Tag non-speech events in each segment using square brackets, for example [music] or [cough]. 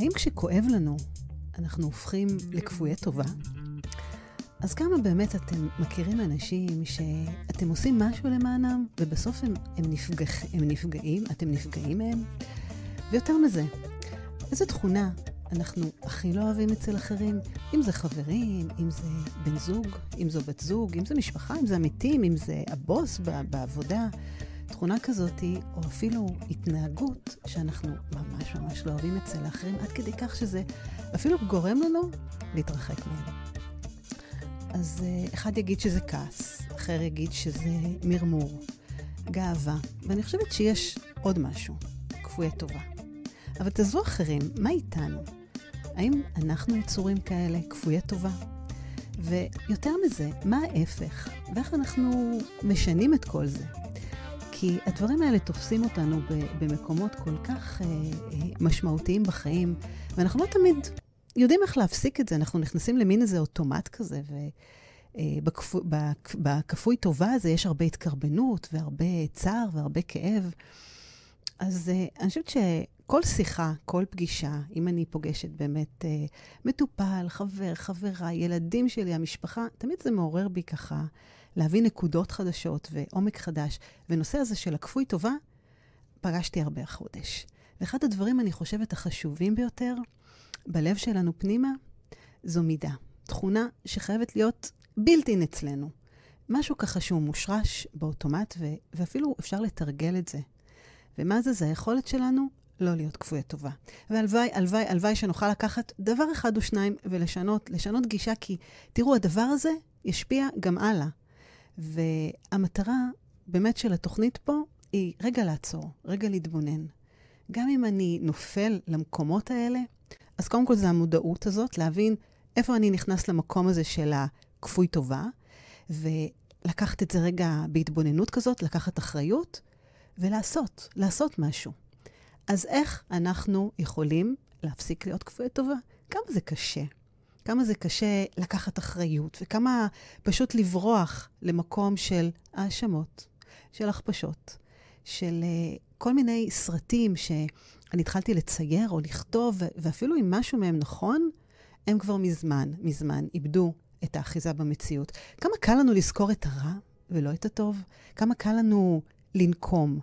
האם כשכואב לנו, אנחנו הופכים לכפויי טובה? אז כמה באמת אתם מכירים אנשים שאתם עושים משהו למענם, ובסוף הם, הם, נפגע, הם נפגעים, אתם נפגעים מהם? ויותר מזה, איזו תכונה אנחנו הכי לא אוהבים אצל אחרים? אם זה חברים, אם זה בן זוג, אם זו בת זוג, אם זה משפחה, אם זה עמיתים, אם זה הבוס בעבודה. תכונה כזאת, או אפילו התנהגות שאנחנו ממש ממש לא אוהבים אצל האחרים, עד כדי כך שזה אפילו גורם לנו להתרחק מהם. אז uh, אחד יגיד שזה כעס, אחר יגיד שזה מרמור, גאווה, ואני חושבת שיש עוד משהו, כפויי טובה. אבל תעזבו אחרים, מה איתנו? האם אנחנו יצורים כאלה, כפויי טובה? ויותר מזה, מה ההפך? ואיך אנחנו משנים את כל זה? כי הדברים האלה תופסים אותנו במקומות כל כך אה, אה, משמעותיים בחיים, ואנחנו לא תמיד יודעים איך להפסיק את זה. אנחנו נכנסים למין איזה אוטומט כזה, ובכפוי אה, טובה הזה יש הרבה התקרבנות, והרבה צער, והרבה כאב. אז אני חושבת שכל שיחה, כל פגישה, אם אני פוגשת באמת מטופל, חבר, חברה, ילדים שלי, המשפחה, תמיד זה מעורר בי ככה להביא נקודות חדשות ועומק חדש. ונושא הזה של הכפוי טובה, פגשתי הרבה החודש. ואחד הדברים, אני חושבת, החשובים ביותר בלב שלנו פנימה, זו מידה. תכונה שחייבת להיות בלתי אצלנו. משהו ככה שהוא מושרש באוטומט, ו- ואפילו אפשר לתרגל את זה. ומה זה? זה היכולת שלנו לא להיות כפויי טובה. והלוואי, הלוואי, הלוואי שנוכל לקחת דבר אחד או שניים ולשנות, לשנות גישה, כי תראו, הדבר הזה ישפיע גם הלאה. והמטרה באמת של התוכנית פה היא רגע לעצור, רגע להתבונן. גם אם אני נופל למקומות האלה, אז קודם כל זה המודעות הזאת, להבין איפה אני נכנס למקום הזה של הכפוי טובה, ולקחת את זה רגע בהתבוננות כזאת, לקחת אחריות, ולעשות, לעשות משהו. אז איך אנחנו יכולים להפסיק להיות כפוי טובה? כמה זה קשה. כמה זה קשה לקחת אחריות, וכמה פשוט לברוח למקום של האשמות, של הכפשות, של uh, כל מיני סרטים שאני התחלתי לצייר או לכתוב, ואפילו אם משהו מהם נכון, הם כבר מזמן, מזמן איבדו את האחיזה במציאות. כמה קל לנו לזכור את הרע ולא את הטוב? כמה קל לנו לנקום,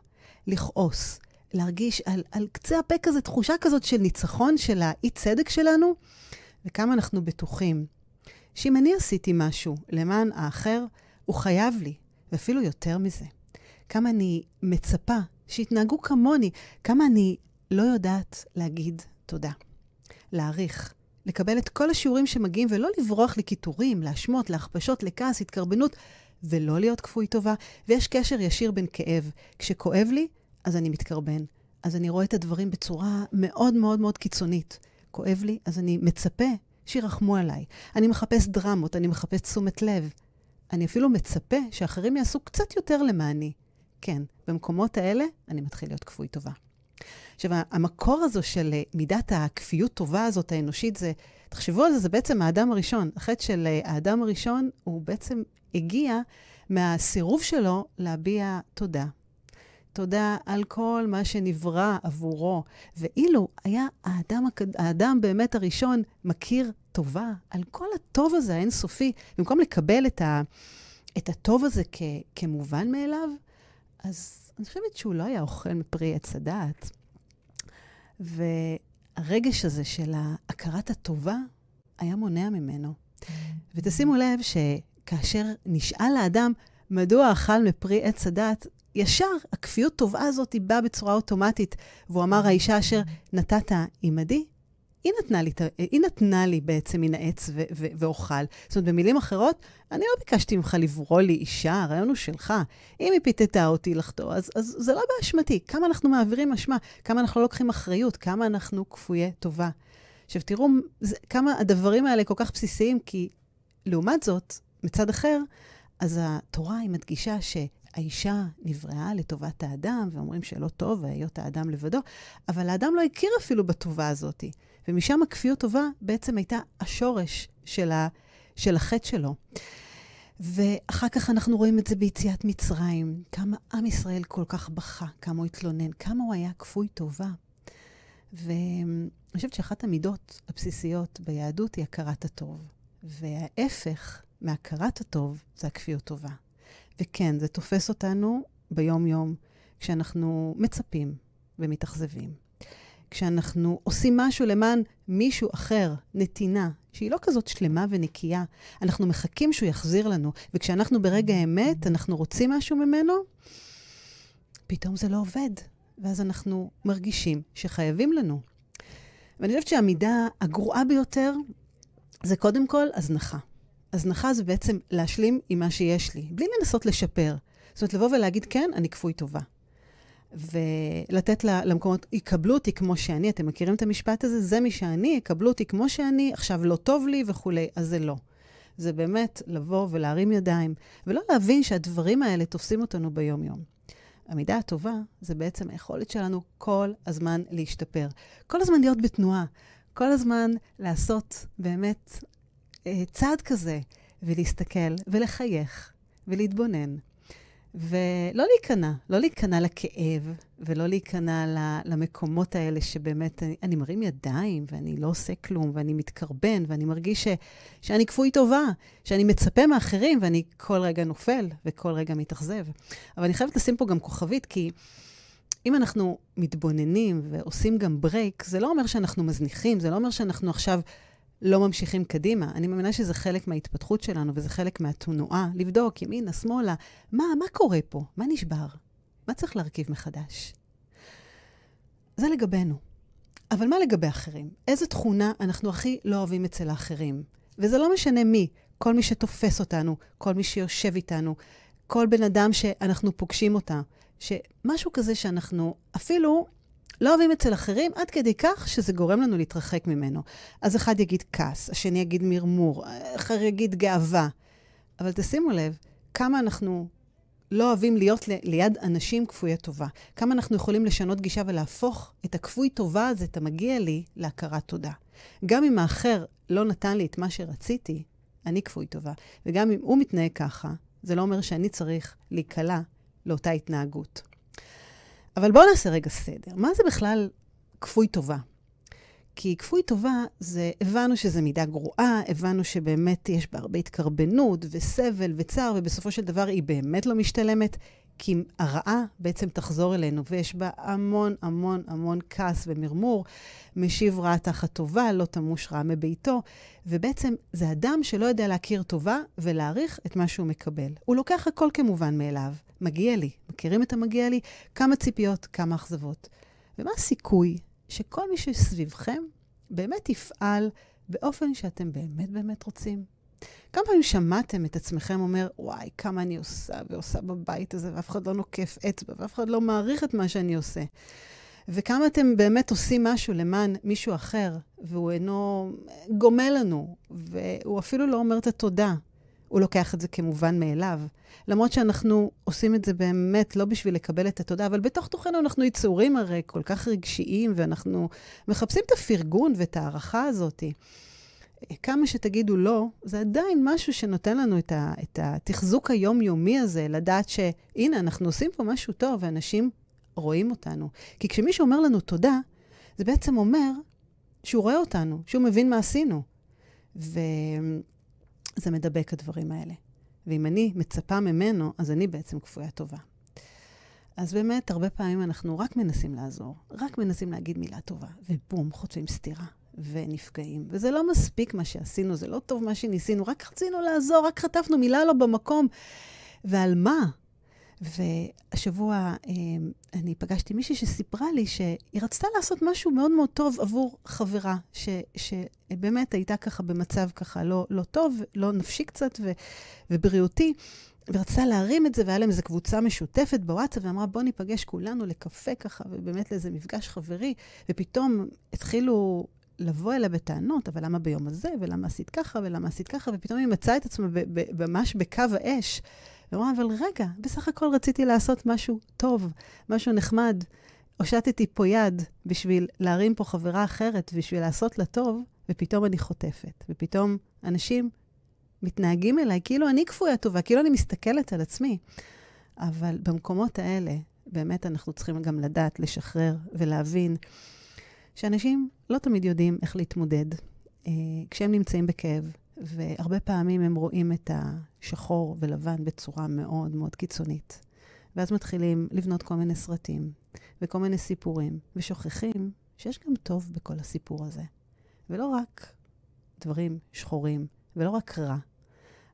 לכעוס, להרגיש על, על קצה הפה כזה תחושה כזאת של ניצחון של האי-צדק שלנו? וכמה אנחנו בטוחים שאם אני עשיתי משהו למען האחר, הוא חייב לי, ואפילו יותר מזה. כמה אני מצפה שיתנהגו כמוני, כמה אני לא יודעת להגיד תודה. להעריך, לקבל את כל השיעורים שמגיעים ולא לברוח לקיטורים, להשמות, להכפשות, לכעס, התקרבנות, ולא להיות כפוי טובה. ויש קשר ישיר בין כאב. כשכואב לי, אז אני מתקרבן. אז אני רואה את הדברים בצורה מאוד מאוד מאוד קיצונית. כואב לי, אז אני מצפה שירחמו עליי. אני מחפש דרמות, אני מחפש תשומת לב. אני אפילו מצפה שאחרים יעשו קצת יותר למעני. כן, במקומות האלה אני מתחיל להיות כפוי טובה. עכשיו, המקור הזו של אה, מידת הכפיות טובה הזאת, האנושית, זה, תחשבו על זה, זה בעצם האדם הראשון. החטא של אה, האדם הראשון, הוא בעצם הגיע מהסירוב שלו להביע תודה. תודה על כל מה שנברא עבורו. ואילו היה האדם, האדם באמת הראשון מכיר טובה על כל הטוב הזה האינסופי, במקום לקבל את, ה, את הטוב הזה כ, כמובן מאליו, אז אני חושבת שהוא לא היה אוכל מפרי עץ הדעת. והרגש הזה של הכרת הטובה היה מונע ממנו. ותשימו לב שכאשר נשאל האדם מדוע אכל מפרי עץ הדת, ישר הכפיות טובה הזאת היא באה בצורה אוטומטית. והוא אמר, האישה אשר נתת עמדי, היא נתנה לי, היא נתנה לי בעצם מן העץ ואוכל. זאת אומרת, במילים אחרות, אני לא ביקשתי ממך לברוא לי אישה, הרעיון הוא שלך. אם היא פיתתה אותי לחטוא, אז, אז זה לא באשמתי. כמה אנחנו מעבירים אשמה, כמה אנחנו לא לוקחים אחריות, כמה אנחנו כפויי טובה. עכשיו, תראו זה, כמה הדברים האלה כל כך בסיסיים, כי לעומת זאת, מצד אחר, אז התורה היא מדגישה שהאישה נבראה לטובת האדם, ואומרים שלא טוב היות האדם לבדו, אבל האדם לא הכיר אפילו בטובה הזאת. ומשם הכפיות טובה בעצם הייתה השורש של, ה, של החטא שלו. ואחר כך אנחנו רואים את זה ביציאת מצרים, כמה עם ישראל כל כך בכה, כמה הוא התלונן, כמה הוא היה כפוי טובה. ואני חושבת שאחת המידות הבסיסיות ביהדות היא הכרת הטוב. וההפך מהכרת הטוב זה הכפיות טובה. וכן, זה תופס אותנו ביום-יום, כשאנחנו מצפים ומתאכזבים. כשאנחנו עושים משהו למען מישהו אחר, נתינה, שהיא לא כזאת שלמה ונקייה, אנחנו מחכים שהוא יחזיר לנו, וכשאנחנו ברגע האמת, אנחנו רוצים משהו ממנו, פתאום זה לא עובד, ואז אנחנו מרגישים שחייבים לנו. ואני חושבת שהמידה הגרועה ביותר זה קודם כל הזנחה. הזנחה זה בעצם להשלים עם מה שיש לי, בלי לנסות לשפר. זאת אומרת, לבוא ולהגיד, כן, אני כפוי טובה. ולתת למקומות, יקבלו אותי כמו שאני. אתם מכירים את המשפט הזה? זה מי שאני, יקבלו אותי כמו שאני, עכשיו לא טוב לי וכולי. אז זה לא. זה באמת לבוא ולהרים ידיים, ולא להבין שהדברים האלה תופסים אותנו ביום-יום. המידה הטובה זה בעצם היכולת שלנו כל הזמן להשתפר. כל הזמן להיות בתנועה. כל הזמן לעשות באמת צעד כזה, ולהסתכל ולחייך ולהתבונן. ולא להיכנע, לא להיכנע לכאב, ולא להיכנע למקומות האלה שבאמת אני, אני מרים ידיים, ואני לא עושה כלום, ואני מתקרבן, ואני מרגיש ש, שאני כפוי טובה, שאני מצפה מאחרים, ואני כל רגע נופל, וכל רגע מתאכזב. אבל אני חייבת לשים פה גם כוכבית, כי אם אנחנו מתבוננים ועושים גם ברייק, זה לא אומר שאנחנו מזניחים, זה לא אומר שאנחנו עכשיו לא ממשיכים קדימה. אני מאמינה שזה חלק מההתפתחות שלנו וזה חלק מהתנועה, לבדוק ימינה, שמאלה, מה, מה קורה פה? מה נשבר? מה צריך להרכיב מחדש? זה לגבינו. אבל מה לגבי אחרים? איזה תכונה אנחנו הכי לא אוהבים אצל האחרים? וזה לא משנה מי, כל מי שתופס אותנו, כל מי שיושב איתנו, כל בן אדם שאנחנו פוגשים אותה, שמשהו כזה שאנחנו אפילו לא אוהבים אצל אחרים עד כדי כך שזה גורם לנו להתרחק ממנו. אז אחד יגיד כעס, השני יגיד מרמור, אחר יגיד גאווה. אבל תשימו לב, כמה אנחנו לא אוהבים להיות ליד אנשים כפויי טובה. כמה אנחנו יכולים לשנות גישה ולהפוך את הכפוי טובה הזה, את המגיע לי, להכרת תודה. גם אם האחר לא נתן לי את מה שרציתי, אני כפוי טובה. וגם אם הוא מתנהג ככה, זה לא אומר שאני צריך להיקלע לאותה התנהגות. אבל בואו נעשה רגע סדר. מה זה בכלל כפוי טובה? כי כפוי טובה זה, הבנו שזה מידה גרועה, הבנו שבאמת יש בה הרבה התקרבנות וסבל וצער, ובסופו של דבר היא באמת לא משתלמת, כי הרעה בעצם תחזור אלינו, ויש בה המון המון המון כעס ומרמור. משיב רעה תחת טובה, לא תמוש רעה מביתו, ובעצם זה אדם שלא יודע להכיר טובה ולהעריך את מה שהוא מקבל. הוא לוקח הכל כמובן מאליו. מגיע לי. מכירים את המגיע לי? כמה ציפיות, כמה אכזבות. ומה הסיכוי שכל מי שסביבכם באמת יפעל באופן שאתם באמת באמת רוצים? כמה פעמים שמעתם את עצמכם אומר, וואי, כמה אני עושה ועושה בבית הזה, ואף אחד לא נוקף אצבע, ואף אחד לא מעריך את מה שאני עושה. וכמה אתם באמת עושים משהו למען מישהו אחר, והוא אינו גומל לנו, והוא אפילו לא אומר את התודה. הוא לוקח את זה כמובן מאליו. למרות שאנחנו עושים את זה באמת לא בשביל לקבל את התודה, אבל בתוך תוכנו אנחנו יצורים הרי כל כך רגשיים, ואנחנו מחפשים את הפרגון ואת ההערכה הזאת. כמה שתגידו לא, זה עדיין משהו שנותן לנו את, ה, את התחזוק היומיומי הזה, לדעת שהנה, אנחנו עושים פה משהו טוב, ואנשים רואים אותנו. כי כשמישהו אומר לנו תודה, זה בעצם אומר שהוא רואה אותנו, שהוא מבין מה עשינו. ו... זה מדבק הדברים האלה. ואם אני מצפה ממנו, אז אני בעצם כפויה טובה. אז באמת, הרבה פעמים אנחנו רק מנסים לעזור, רק מנסים להגיד מילה טובה, ובום, חוטפים סטירה, ונפגעים. וזה לא מספיק מה שעשינו, זה לא טוב מה שניסינו, רק רצינו לעזור, רק חטפנו מילה לא במקום. ועל מה? והשבוע אמ, אני פגשתי מישהי שסיפרה לי שהיא רצתה לעשות משהו מאוד מאוד טוב עבור חברה, ש, שבאמת הייתה ככה במצב ככה לא, לא טוב, לא נפשי קצת ו, ובריאותי. ורצתה להרים את זה, והיה להם איזו קבוצה משותפת בוואטסאפ, ואמרה, בוא ניפגש כולנו לקפה ככה, ובאמת לאיזה מפגש חברי, ופתאום התחילו לבוא אליה בטענות, אבל למה ביום הזה, ולמה עשית ככה, ולמה עשית ככה, ופתאום היא מצאה את עצמה ממש בקו האש. ואמרה, אבל רגע, בסך הכל רציתי לעשות משהו טוב, משהו נחמד. הושטתי פה יד בשביל להרים פה חברה אחרת, בשביל לעשות לה טוב, ופתאום אני חוטפת. ופתאום אנשים מתנהגים אליי כאילו אני כפויה טובה, כאילו אני מסתכלת על עצמי. אבל במקומות האלה, באמת אנחנו צריכים גם לדעת לשחרר ולהבין שאנשים לא תמיד יודעים איך להתמודד אה, כשהם נמצאים בכאב, והרבה פעמים הם רואים את השחור ולבן בצורה מאוד מאוד קיצונית. ואז מתחילים לבנות כל מיני סרטים וכל מיני סיפורים, ושוכחים שיש גם טוב בכל הסיפור הזה. ולא רק דברים שחורים, ולא רק רע,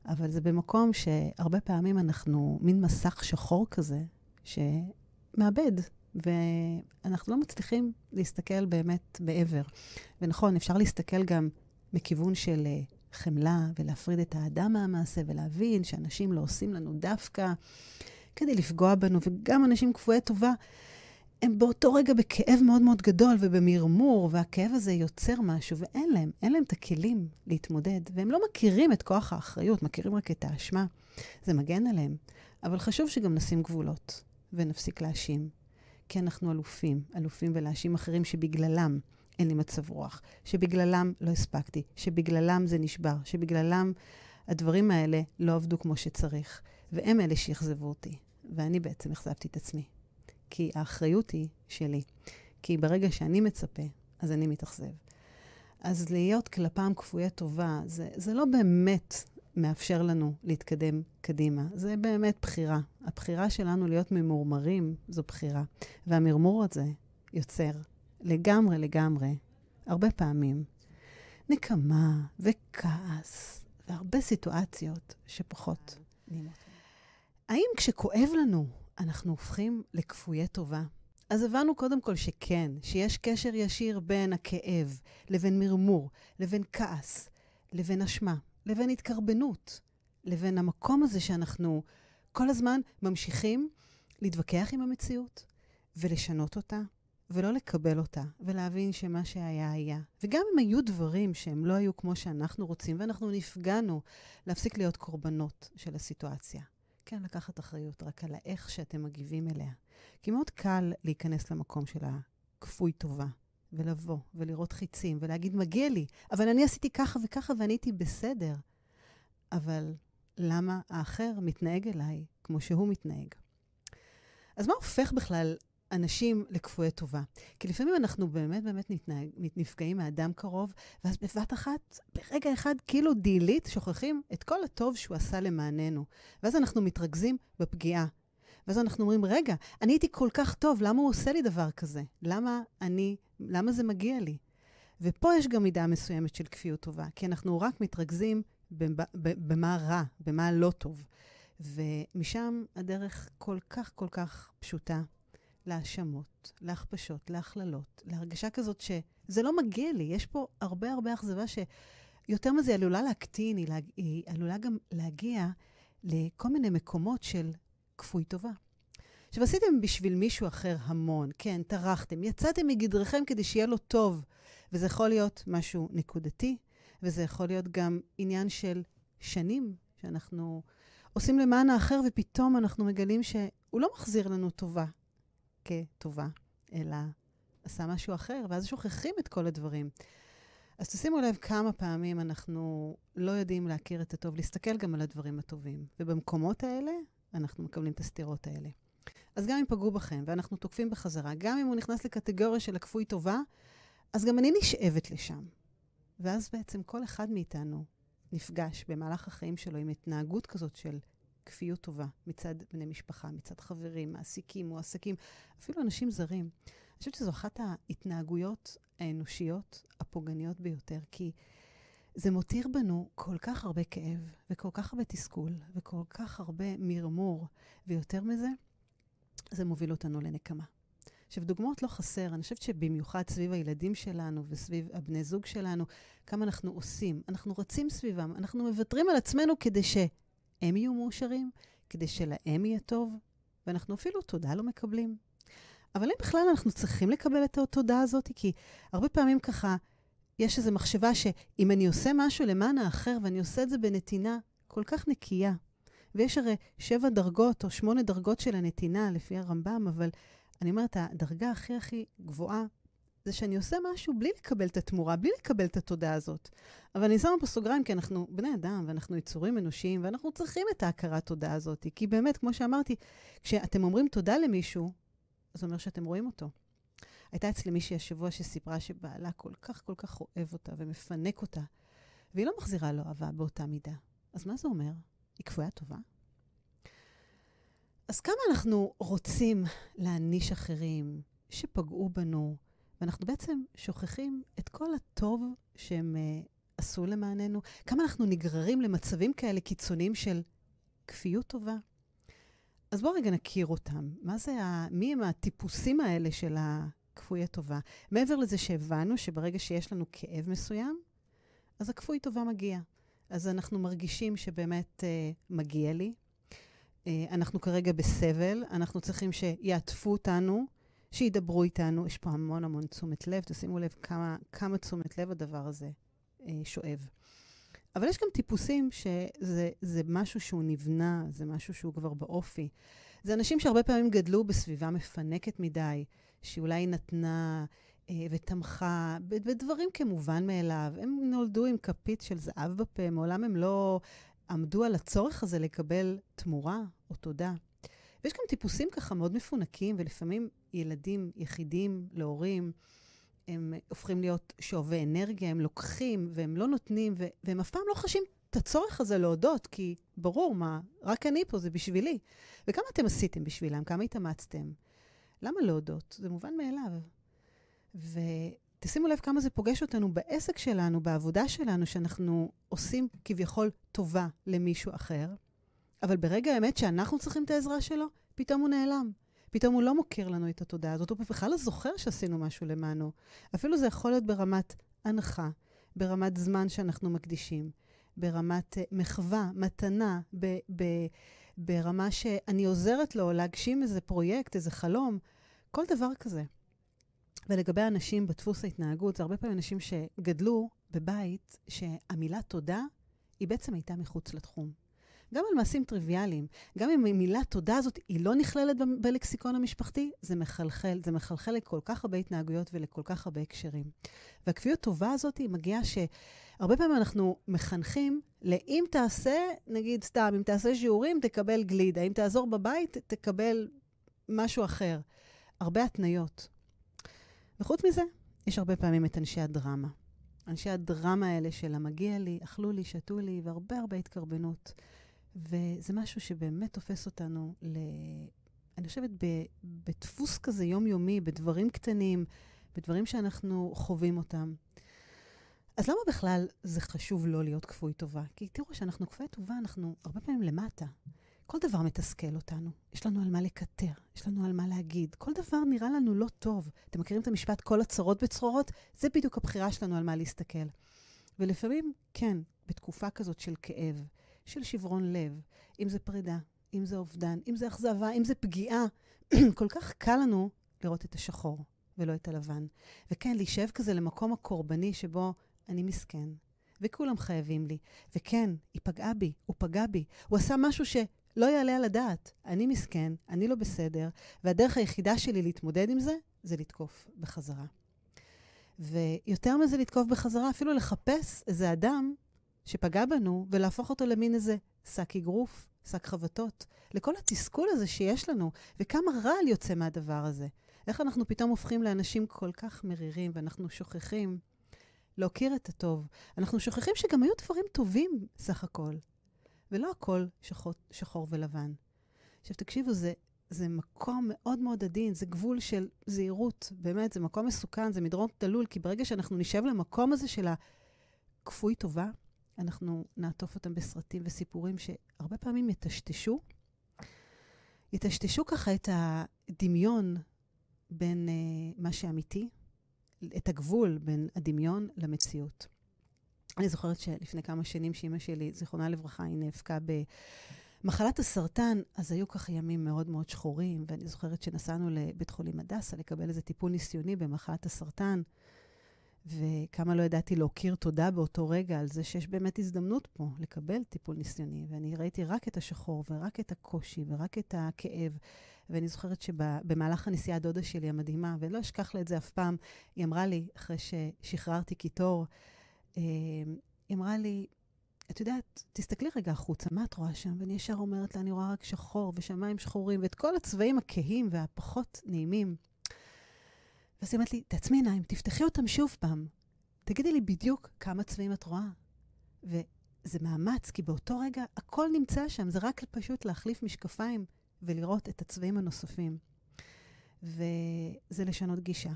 אבל זה במקום שהרבה פעמים אנחנו מין מסך שחור כזה, שמאבד, ואנחנו לא מצליחים להסתכל באמת בעבר. ונכון, אפשר להסתכל גם מכיוון של אה, חמלה, ולהפריד את האדם מהמעשה, ולהבין שאנשים לא עושים לנו דווקא כדי לפגוע בנו, וגם אנשים כפויי טובה, הם באותו רגע בכאב מאוד מאוד גדול ובמרמור, והכאב הזה יוצר משהו, ואין להם, אין להם את הכלים להתמודד, והם לא מכירים את כוח האחריות, מכירים רק את האשמה. זה מגן עליהם. אבל חשוב שגם נשים גבולות, ונפסיק להאשים. כי אנחנו אלופים, אלופים בלהאשים אחרים שבגללם אין לי מצב רוח, שבגללם לא הספקתי, שבגללם זה נשבר, שבגללם הדברים האלה לא עבדו כמו שצריך, והם אלה שאכזבו אותי, ואני בעצם אכזבתי את עצמי. כי האחריות היא שלי. כי ברגע שאני מצפה, אז אני מתאכזב. אז להיות כלפם כפויי טובה, זה, זה לא באמת מאפשר לנו להתקדם קדימה. זה באמת בחירה. הבחירה שלנו להיות ממורמרים זו בחירה. והמרמור הזה יוצר לגמרי לגמרי, הרבה פעמים, נקמה וכעס והרבה סיטואציות שפחות נעימות. האם כשכואב לנו אנחנו הופכים לכפויי טובה? אז הבנו קודם כל שכן, שיש קשר ישיר בין הכאב לבין מרמור, לבין כעס, לבין אשמה, לבין התקרבנות, לבין המקום הזה שאנחנו כל הזמן ממשיכים להתווכח עם המציאות ולשנות אותה ולא לקבל אותה, ולהבין שמה שהיה היה. וגם אם היו דברים שהם לא היו כמו שאנחנו רוצים, ואנחנו נפגענו, להפסיק להיות קורבנות של הסיטואציה. כן, לקחת אחריות רק על האיך שאתם מגיבים אליה. כי מאוד קל להיכנס למקום של הכפוי טובה, ולבוא, ולראות חיצים, ולהגיד, מגיע לי, אבל אני עשיתי ככה וככה ואני הייתי בסדר. אבל למה האחר מתנהג אליי כמו שהוא מתנהג? אז מה הופך בכלל אנשים לכפויי טובה. כי לפעמים אנחנו באמת באמת נתנהג, נפגעים מאדם קרוב, ואז בבת אחת, ברגע אחד, כאילו דילית, שוכחים את כל הטוב שהוא עשה למעננו. ואז אנחנו מתרכזים בפגיעה. ואז אנחנו אומרים, רגע, אני הייתי כל כך טוב, למה הוא עושה לי דבר כזה? למה אני, למה זה מגיע לי? ופה יש גם מידה מסוימת של כפיות טובה, כי אנחנו רק מתרכזים במה רע, במה לא טוב. ומשם הדרך כל כך כל כך פשוטה להאשמות, להכפשות, להכללות, להרגשה כזאת שזה לא מגיע לי. יש פה הרבה הרבה אכזבה שיותר מזה, היא עלולה להקטין, היא, להג... היא עלולה גם להגיע לכל מיני מקומות של כפוי טובה. עכשיו, עשיתם בשביל מישהו אחר המון, כן, טרחתם, יצאתם מגדרכם כדי שיהיה לו טוב, וזה יכול להיות משהו נקודתי, וזה יכול להיות גם עניין של שנים, שאנחנו עושים למען האחר, ופתאום אנחנו מגלים שהוא לא מחזיר לנו טובה, כטובה, אלא עשה משהו אחר, ואז שוכחים את כל הדברים. אז תשימו לב כמה פעמים אנחנו לא יודעים להכיר את הטוב, להסתכל גם על הדברים הטובים. ובמקומות האלה, אנחנו מקבלים את הסתירות האלה. אז גם אם פגעו בכם ואנחנו תוקפים בחזרה, גם אם הוא נכנס לקטגוריה של הכפוי טובה, אז גם אני נשאבת לשם. ואז בעצם כל אחד מאיתנו נפגש במהלך החיים שלו עם התנהגות כזאת של כפיות טובה מצד בני משפחה, מצד חברים, מעסיקים, מועסקים, אפילו אנשים זרים. אני חושבת שזו אחת ההתנהגויות האנושיות הפוגעניות ביותר, כי זה מותיר בנו כל כך הרבה כאב, וכל כך הרבה תסכול, וכל כך הרבה מרמור, ויותר מזה, זה מוביל אותנו לנקמה. עכשיו, דוגמאות לא חסר. אני חושבת שבמיוחד סביב הילדים שלנו וסביב הבני זוג שלנו, כמה אנחנו עושים. אנחנו רצים סביבם, אנחנו מוותרים על עצמנו כדי ש... הם יהיו מאושרים, כדי שלהם יהיה טוב, ואנחנו אפילו תודה לא מקבלים. אבל אם בכלל אנחנו צריכים לקבל את התודה הזאת, כי הרבה פעמים ככה, יש איזו מחשבה שאם אני עושה משהו למען האחר, ואני עושה את זה בנתינה כל כך נקייה, ויש הרי שבע דרגות או שמונה דרגות של הנתינה לפי הרמב"ם, אבל אני אומרת, הדרגה הכי הכי גבוהה זה שאני עושה משהו בלי לקבל את התמורה, בלי לקבל את התודה הזאת. אבל אני שמה פה סוגריים, כי אנחנו בני אדם, ואנחנו יצורים אנושיים, ואנחנו צריכים את ההכרת תודה הזאת. כי באמת, כמו שאמרתי, כשאתם אומרים תודה למישהו, זה אומר שאתם רואים אותו. הייתה אצלי מישהי השבוע שסיפרה שבעלה כל כך כל כך אוהב אותה ומפנק אותה, והיא לא מחזירה לו אהבה באותה מידה. אז מה זה אומר? היא כפויה טובה? אז כמה אנחנו רוצים להעניש אחרים שפגעו בנו, ואנחנו בעצם שוכחים את כל הטוב שהם uh, עשו למעננו? כמה אנחנו נגררים למצבים כאלה קיצוניים של כפיות טובה? אז בואו רגע נכיר אותם. מה זה ה... מי הם הטיפוסים האלה של הכפוי הטובה? מעבר לזה שהבנו שברגע שיש לנו כאב מסוים, אז הכפוי טובה מגיע. אז אנחנו מרגישים שבאמת אה, מגיע לי. אה, אנחנו כרגע בסבל, אנחנו צריכים שיעטפו אותנו, שידברו איתנו. יש פה המון המון תשומת לב, תשימו לב כמה, כמה תשומת לב הדבר הזה אה, שואב. אבל יש גם טיפוסים שזה משהו שהוא נבנה, זה משהו שהוא כבר באופי. זה אנשים שהרבה פעמים גדלו בסביבה מפנקת מדי, שאולי נתנה אה, ותמכה בדברים כמובן מאליו. הם נולדו עם כפית של זהב בפה, מעולם הם לא עמדו על הצורך הזה לקבל תמורה או תודה. ויש גם טיפוסים ככה מאוד מפונקים, ולפעמים ילדים יחידים להורים, הם הופכים להיות שואבי אנרגיה, הם לוקחים והם לא נותנים, והם אף פעם לא חשים את הצורך הזה להודות, כי ברור, מה, רק אני פה, זה בשבילי. וכמה אתם עשיתם בשבילם? כמה התאמצתם? למה להודות? זה מובן מאליו. ותשימו לב כמה זה פוגש אותנו בעסק שלנו, בעבודה שלנו, שאנחנו עושים כביכול טובה למישהו אחר, אבל ברגע האמת שאנחנו צריכים את העזרה שלו, פתאום הוא נעלם. פתאום הוא לא מוקיר לנו את התודעה הזאת, הוא בכלל לא זוכר שעשינו משהו למענו. אפילו זה יכול להיות ברמת הנחה, ברמת זמן שאנחנו מקדישים, ברמת uh, מחווה, מתנה, ב- ב- ברמה שאני עוזרת לו להגשים איזה פרויקט, איזה חלום, כל דבר כזה. ולגבי אנשים בדפוס ההתנהגות, זה הרבה פעמים אנשים שגדלו בבית שהמילה תודה היא בעצם הייתה מחוץ לתחום. גם על מעשים טריוויאליים. גם אם המילה תודה הזאת היא לא נכללת בלקסיקון המשפחתי, זה מחלחל. זה מחלחל לכל כך הרבה התנהגויות ולכל כך הרבה הקשרים. והכפיות טובה הזאת היא מגיעה שהרבה פעמים אנחנו מחנכים לאם תעשה, נגיד סתם, אם תעשה שיעורים, תקבל גלידה. אם תעזור בבית, תקבל משהו אחר. הרבה התניות. וחוץ מזה, יש הרבה פעמים את אנשי הדרמה. אנשי הדרמה האלה של המגיע לי, אכלו לי, שתו לי, והרבה הרבה התקרבנות. וזה משהו שבאמת תופס אותנו, ל... אני חושבת, ב... בדפוס כזה יומיומי, בדברים קטנים, בדברים שאנחנו חווים אותם. אז למה בכלל זה חשוב לא להיות כפוי טובה? כי תראו, כשאנחנו כפוי טובה, אנחנו הרבה פעמים למטה. כל דבר מתסכל אותנו. יש לנו על מה לקטר, יש לנו על מה להגיד. כל דבר נראה לנו לא טוב. אתם מכירים את המשפט כל הצרות בצרורות? זה בדיוק הבחירה שלנו על מה להסתכל. ולפעמים, כן, בתקופה כזאת של כאב, של שברון לב, אם זה פרידה, אם זה אובדן, אם זה אכזבה, אם זה פגיעה, [clears throat] כל כך קל לנו לראות את השחור ולא את הלבן. וכן, להישאב כזה למקום הקורבני שבו אני מסכן, וכולם חייבים לי. וכן, היא פגעה בי, הוא פגע בי, הוא עשה משהו שלא יעלה על הדעת. אני מסכן, אני לא בסדר, והדרך היחידה שלי להתמודד עם זה, זה לתקוף בחזרה. ויותר מזה לתקוף בחזרה, אפילו לחפש איזה אדם שפגע בנו ולהפוך אותו למין איזה שק אגרוף, שק חבטות, לכל התסכול הזה שיש לנו, וכמה רעל יוצא מהדבר הזה. איך אנחנו פתאום הופכים לאנשים כל כך מרירים, ואנחנו שוכחים להוקיר את הטוב. אנחנו שוכחים שגם היו דברים טובים סך הכל, ולא הכל שחור, שחור ולבן. עכשיו, תקשיבו, זה, זה מקום מאוד מאוד עדין, זה גבול של זהירות, באמת, זה מקום מסוכן, זה מדרון תלול, כי ברגע שאנחנו נשב למקום הזה של הכפוי טובה, אנחנו נעטוף אותם בסרטים וסיפורים שהרבה פעמים יטשטשו, יטשטשו ככה את הדמיון בין uh, מה שאמיתי, את הגבול בין הדמיון למציאות. אני זוכרת שלפני כמה שנים שאימא שלי, זיכרונה לברכה, היא נאבקה במחלת הסרטן, אז היו ככה ימים מאוד מאוד שחורים, ואני זוכרת שנסענו לבית חולים הדסה לקבל איזה טיפול ניסיוני במחלת הסרטן. וכמה לא ידעתי להכיר תודה באותו רגע על זה שיש באמת הזדמנות פה לקבל טיפול ניסיוני. ואני ראיתי רק את השחור ורק את הקושי ורק את הכאב. ואני זוכרת שבמהלך הנסיעה דודה שלי המדהימה, ולא אשכח לה את זה אף פעם, היא אמרה לי, אחרי ששחררתי קיטור, אה, היא אמרה לי, את יודעת, תסתכלי רגע החוצה, מה את רואה שם? ואני ישר אומרת לה, אני רואה רק שחור ושמיים שחורים, ואת כל הצבעים הכהים והפחות נעימים. ואז היא אומרת לי, תעצמי עיניים, תפתחי אותם שוב פעם. תגידי לי בדיוק כמה צבעים את רואה. וזה מאמץ, כי באותו רגע הכל נמצא שם, זה רק פשוט להחליף משקפיים ולראות את הצבעים הנוספים. וזה לשנות גישה,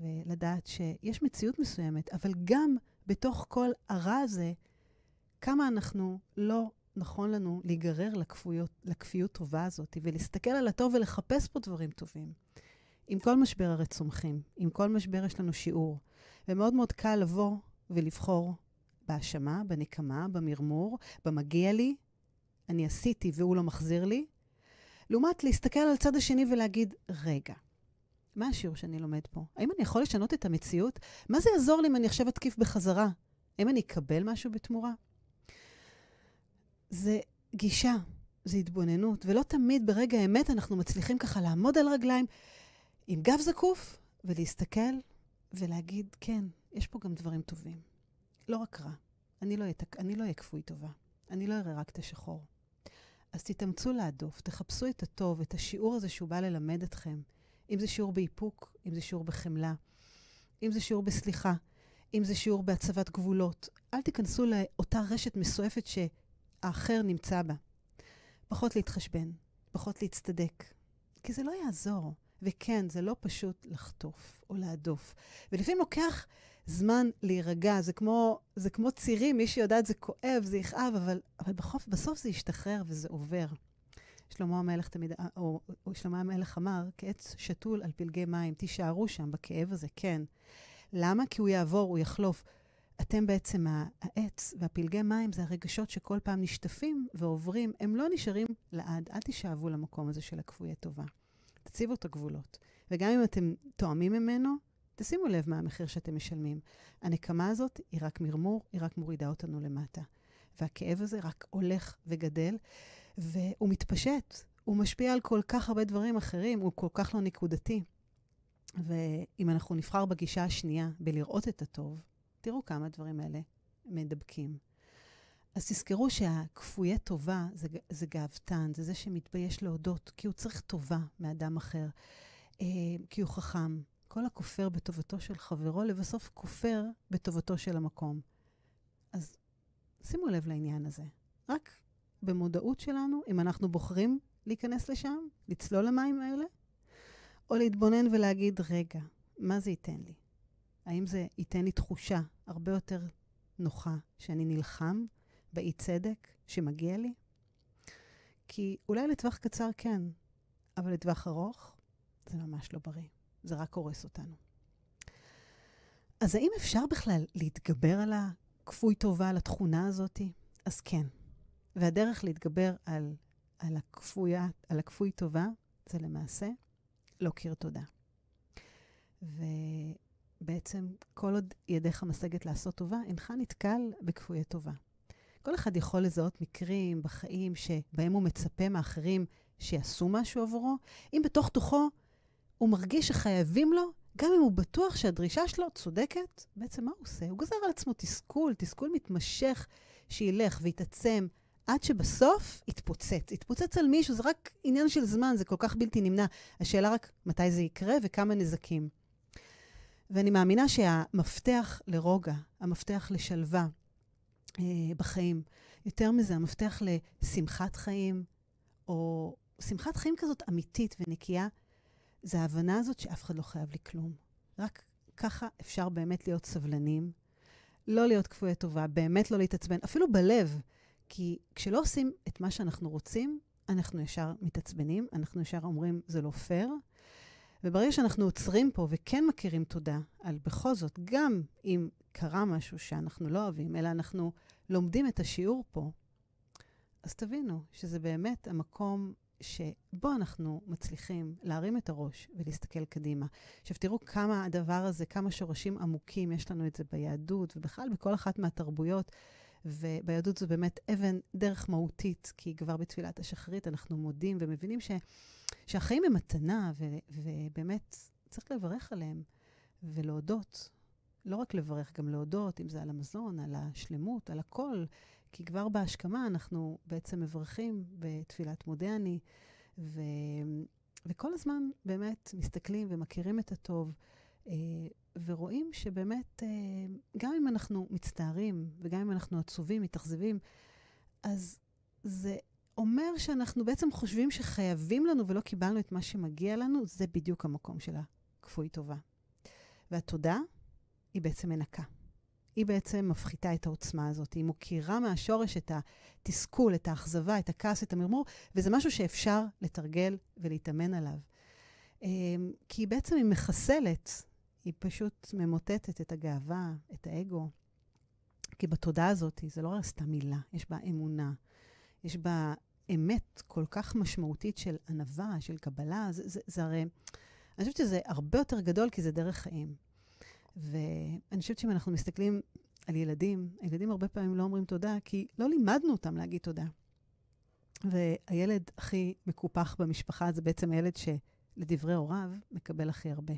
ולדעת שיש מציאות מסוימת, אבל גם בתוך כל הרע הזה, כמה אנחנו לא נכון לנו להיגרר לכפויות, לכפיות טובה הזאת, ולהסתכל על הטוב ולחפש פה דברים טובים. עם כל משבר הרי צומחים, עם כל משבר יש לנו שיעור, ומאוד מאוד קל לבוא ולבחור בהאשמה, בנקמה, במרמור, במגיע לי, אני עשיתי והוא לא מחזיר לי, לעומת להסתכל על הצד השני ולהגיד, רגע, מה השיעור שאני לומד פה? האם אני יכול לשנות את המציאות? מה זה יעזור לי אם אני עכשיו אתקיף בחזרה? האם אני אקבל משהו בתמורה? זה גישה, זה התבוננות, ולא תמיד ברגע האמת אנחנו מצליחים ככה לעמוד על רגליים עם גב זקוף ולהסתכל ולהגיד, כן, יש פה גם דברים טובים. לא רק רע. אני לא אהיה לא כפוי טובה. אני לא אראה רק את השחור. אז תתאמצו להדוף, תחפשו את הטוב, את השיעור הזה שהוא בא ללמד אתכם. אם זה שיעור באיפוק, אם זה שיעור בחמלה, אם זה שיעור בסליחה, אם זה שיעור בהצבת גבולות. אל תיכנסו לאותה רשת מסועפת שהאחר נמצא בה. פחות להתחשבן, פחות להצטדק, כי זה לא יעזור. וכן, זה לא פשוט לחטוף או להדוף. ולפעמים לוקח זמן להירגע. זה כמו, זה כמו צירים, מי שיודעת, זה כואב, זה יכאב, אבל, אבל בחוף, בסוף זה ישתחרר וזה עובר. שלמה המלך תמיד, או, או שלמה המלך אמר, כעץ שתול על פלגי מים, תישארו שם בכאב הזה, כן. למה? כי הוא יעבור, הוא יחלוף. אתם בעצם העץ והפלגי מים זה הרגשות שכל פעם נשטפים ועוברים, הם לא נשארים לעד. אל תישאבו למקום הזה של הכפויי טובה. תציבו את הגבולות. וגם אם אתם תואמים ממנו, תשימו לב מה המחיר שאתם משלמים. הנקמה הזאת היא רק מרמור, היא רק מורידה אותנו למטה. והכאב הזה רק הולך וגדל, והוא מתפשט. הוא משפיע על כל כך הרבה דברים אחרים, הוא כל כך לא נקודתי. ואם אנחנו נבחר בגישה השנייה, בלראות את הטוב, תראו כמה הדברים האלה מדבקים. אז תזכרו שהכפויי טובה זה, זה גאוותן, זה זה שמתבייש להודות, כי הוא צריך טובה מאדם אחר, אה, כי הוא חכם. כל הכופר בטובתו של חברו, לבסוף כופר בטובתו של המקום. אז שימו לב לעניין הזה. רק במודעות שלנו, אם אנחנו בוחרים להיכנס לשם, לצלול למים האלה, או להתבונן ולהגיד, רגע, מה זה ייתן לי? האם זה ייתן לי תחושה הרבה יותר נוחה שאני נלחם באי צדק שמגיע לי? כי אולי לטווח קצר כן, אבל לטווח ארוך זה ממש לא בריא. זה רק הורס אותנו. אז האם אפשר בכלל להתגבר על הכפוי טובה, על התכונה הזאת? אז כן. והדרך להתגבר על, על, הכפויה, על הכפוי טובה זה למעשה להכיר תודה. ובעצם, כל עוד ידיך משגת לעשות טובה, אינך נתקל בכפויי טובה. כל אחד יכול לזהות מקרים בחיים שבהם הוא מצפה מאחרים שיעשו משהו עבורו, אם בתוך תוכו הוא מרגיש שחייבים לו, גם אם הוא בטוח שהדרישה שלו צודקת, בעצם מה הוא עושה? הוא גוזר על עצמו תסכול, תסכול מתמשך שילך ויתעצם, עד שבסוף יתפוצץ. יתפוצץ על מישהו, זה רק עניין של זמן, זה כל כך בלתי נמנע. השאלה רק מתי זה יקרה וכמה נזקים. ואני מאמינה שהמפתח לרוגע, המפתח לשלווה, בחיים. יותר מזה, המפתח לשמחת חיים, או שמחת חיים כזאת אמיתית ונקייה, זה ההבנה הזאת שאף אחד לא חייב לי כלום. רק ככה אפשר באמת להיות סבלנים, לא להיות כפויי טובה, באמת לא להתעצבן, אפילו בלב. כי כשלא עושים את מה שאנחנו רוצים, אנחנו ישר מתעצבנים, אנחנו ישר אומרים, זה לא פייר. וברגע שאנחנו עוצרים פה וכן מכירים תודה על בכל זאת, גם אם קרה משהו שאנחנו לא אוהבים, אלא אנחנו לומדים את השיעור פה, אז תבינו שזה באמת המקום שבו אנחנו מצליחים להרים את הראש ולהסתכל קדימה. עכשיו, תראו כמה הדבר הזה, כמה שורשים עמוקים יש לנו את זה ביהדות, ובכלל בכל אחת מהתרבויות. וביהדות זו באמת אבן דרך מהותית, כי כבר בתפילת השחרית אנחנו מודים ומבינים ש, שהחיים הם מתנה, ו, ובאמת צריך לברך עליהם ולהודות. לא רק לברך, גם להודות, אם זה על המזון, על השלמות, על הכל. כי כבר בהשכמה אנחנו בעצם מברכים בתפילת מודה אני, ו... וכל הזמן באמת מסתכלים ומכירים את הטוב, אה, ורואים שבאמת, אה, גם אם אנחנו מצטערים, וגם אם אנחנו עצובים, מתאכזבים, אז זה אומר שאנחנו בעצם חושבים שחייבים לנו ולא קיבלנו את מה שמגיע לנו, זה בדיוק המקום של הכפוי טובה. והתודה היא בעצם מנקה. היא בעצם מפחיתה את העוצמה הזאת. היא מוקירה מהשורש את התסכול, את האכזבה, את הכעס, את המרמור, וזה משהו שאפשר לתרגל ולהתאמן עליו. אמ, כי בעצם היא מחסלת, היא פשוט ממוטטת את הגאווה, את האגו. כי בתודעה הזאת, זה לא רק סתם מילה, יש בה אמונה, יש בה אמת כל כך משמעותית של ענווה, של קבלה. זה, זה, זה הרי, אני חושבת שזה הרבה יותר גדול, כי זה דרך חיים. ואני חושבת שאם אנחנו מסתכלים על ילדים, הילדים הרבה פעמים לא אומרים תודה, כי לא לימדנו אותם להגיד תודה. והילד הכי מקופח במשפחה זה בעצם הילד שלדברי הוריו מקבל הכי הרבה.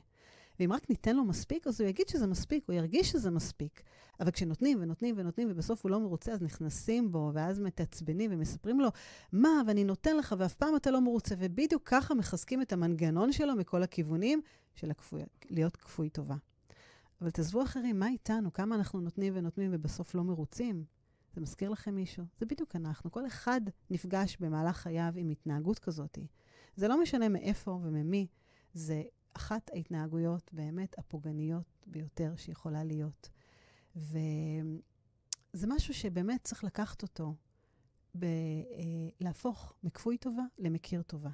ואם רק ניתן לו מספיק, אז הוא יגיד שזה מספיק, הוא ירגיש שזה מספיק. אבל כשנותנים ונותנים ונותנים, ובסוף הוא לא מרוצה, אז נכנסים בו, ואז מתעצבנים ומספרים לו, מה, ואני נותן לך, ואף פעם אתה לא מרוצה. ובדיוק ככה מחזקים את המנגנון שלו מכל הכיוונים של הכפוי, להיות כפוי טובה. אבל תעזבו אחרים, מה איתנו? כמה אנחנו נותנים ונותנים ובסוף לא מרוצים? זה מזכיר לכם מישהו? זה בדיוק אנחנו. כל אחד נפגש במהלך חייו עם התנהגות כזאת. זה לא משנה מאיפה וממי, זה אחת ההתנהגויות באמת הפוגעניות ביותר שיכולה להיות. וזה משהו שבאמת צריך לקחת אותו, ב- אה, להפוך מכפוי טובה למכיר טובה.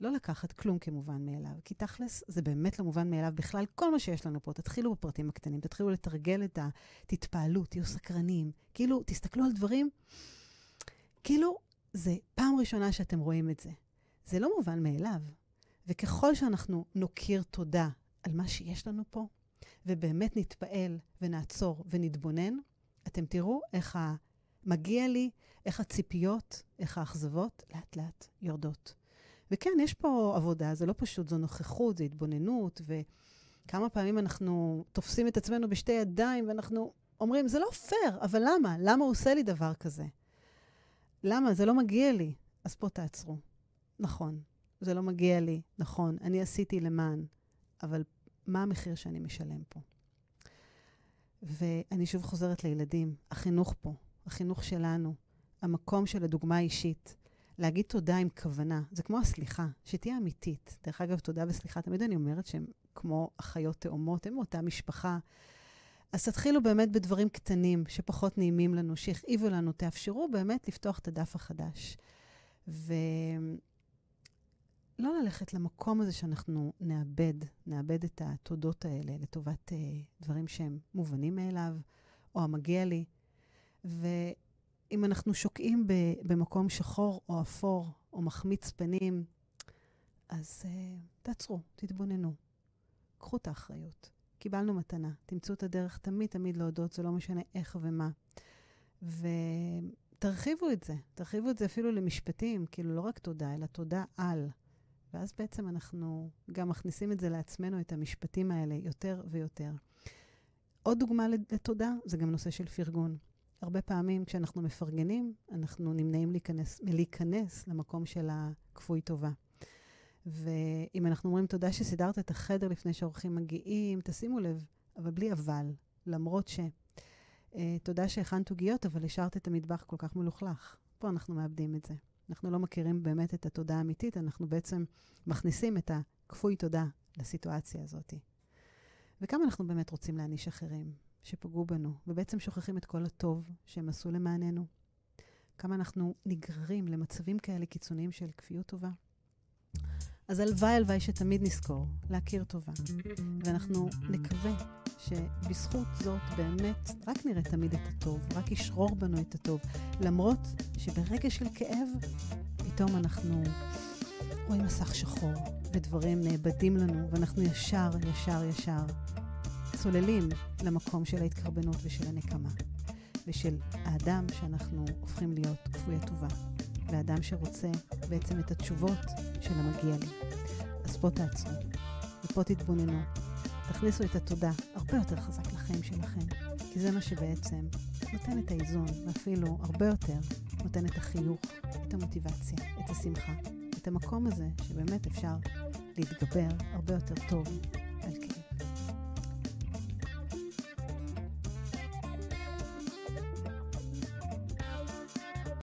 לא לקחת כלום כמובן מאליו, כי תכלס זה באמת לא מובן מאליו בכלל. כל מה שיש לנו פה, תתחילו בפרטים הקטנים, תתחילו לתרגל את ה... תתפעלו, תהיו סקרנים. כאילו, תסתכלו על דברים, כאילו, זה פעם ראשונה שאתם רואים את זה. זה לא מובן מאליו. וככל שאנחנו נוקיר תודה על מה שיש לנו פה, ובאמת נתפעל ונעצור ונתבונן, אתם תראו איך מגיע לי, איך הציפיות, איך האכזבות לאט לאט יורדות. וכן, יש פה עבודה, זה לא פשוט, זו נוכחות, זו התבוננות, וכמה פעמים אנחנו תופסים את עצמנו בשתי ידיים ואנחנו אומרים, זה לא פייר, אבל למה? למה הוא עושה לי דבר כזה? למה? זה לא מגיע לי. אז פה תעצרו. נכון, זה לא מגיע לי, נכון, אני עשיתי למען, אבל מה המחיר שאני משלם פה? ואני שוב חוזרת לילדים, החינוך פה, החינוך שלנו, המקום של הדוגמה האישית, להגיד תודה עם כוונה, זה כמו הסליחה, שתהיה אמיתית. דרך אגב, תודה וסליחה, תמיד אני אומרת שהם כמו אחיות תאומות, הם מאותה משפחה. אז תתחילו באמת בדברים קטנים שפחות נעימים לנו, שהכאיבו לנו, תאפשרו באמת לפתוח את הדף החדש. ולא ללכת למקום הזה שאנחנו נאבד, נאבד את התודות האלה לטובת uh, דברים שהם מובנים מאליו, או המגיע לי. ו... אם אנחנו שוקעים במקום שחור או אפור או מחמיץ פנים, אז uh, תעצרו, תתבוננו. קחו את האחריות. קיבלנו מתנה. תמצאו את הדרך תמיד תמיד להודות, זה לא משנה איך ומה. ותרחיבו את זה. תרחיבו את זה אפילו למשפטים, כאילו לא רק תודה, אלא תודה על. ואז בעצם אנחנו גם מכניסים את זה לעצמנו, את המשפטים האלה, יותר ויותר. עוד דוגמה לתודה, זה גם נושא של פרגון. הרבה פעמים כשאנחנו מפרגנים, אנחנו נמנעים להיכנס, מלהיכנס למקום של הכפוי טובה. ואם אנחנו אומרים תודה שסידרת את החדר לפני שהאורחים מגיעים, תשימו לב, אבל בלי אבל, למרות ש... Uh, תודה שהכנת עוגיות, אבל השארת את המטבח כל כך מלוכלך. פה אנחנו מאבדים את זה. אנחנו לא מכירים באמת את התודה האמיתית, אנחנו בעצם מכניסים את הכפוי תודה לסיטואציה הזאת. וכמה אנחנו באמת רוצים להעניש אחרים? שפגעו בנו, ובעצם שוכחים את כל הטוב שהם עשו למעננו. כמה אנחנו נגררים למצבים כאלה קיצוניים של כפיות טובה. אז הלוואי הלוואי שתמיד נזכור להכיר טובה, ואנחנו נקווה שבזכות זאת באמת רק נראה תמיד את הטוב, רק ישרור בנו את הטוב, למרות שברגע של כאב, פתאום אנחנו רואים מסך שחור, ודברים נאבדים לנו, ואנחנו ישר, ישר, ישר צוללים למקום של ההתקרבנות ושל הנקמה, ושל האדם שאנחנו הופכים להיות כפוי הטובה, והאדם שרוצה בעצם את התשובות של המגיע לי. אז פה תעצרו, ופה תתבוננו, תכניסו את התודה הרבה יותר חזק לחיים שלכם, כי זה מה שבעצם נותן את האיזון, ואפילו הרבה יותר נותן את החיוך, את המוטיבציה, את השמחה, את המקום הזה שבאמת אפשר להתגבר הרבה יותר טוב על כאב.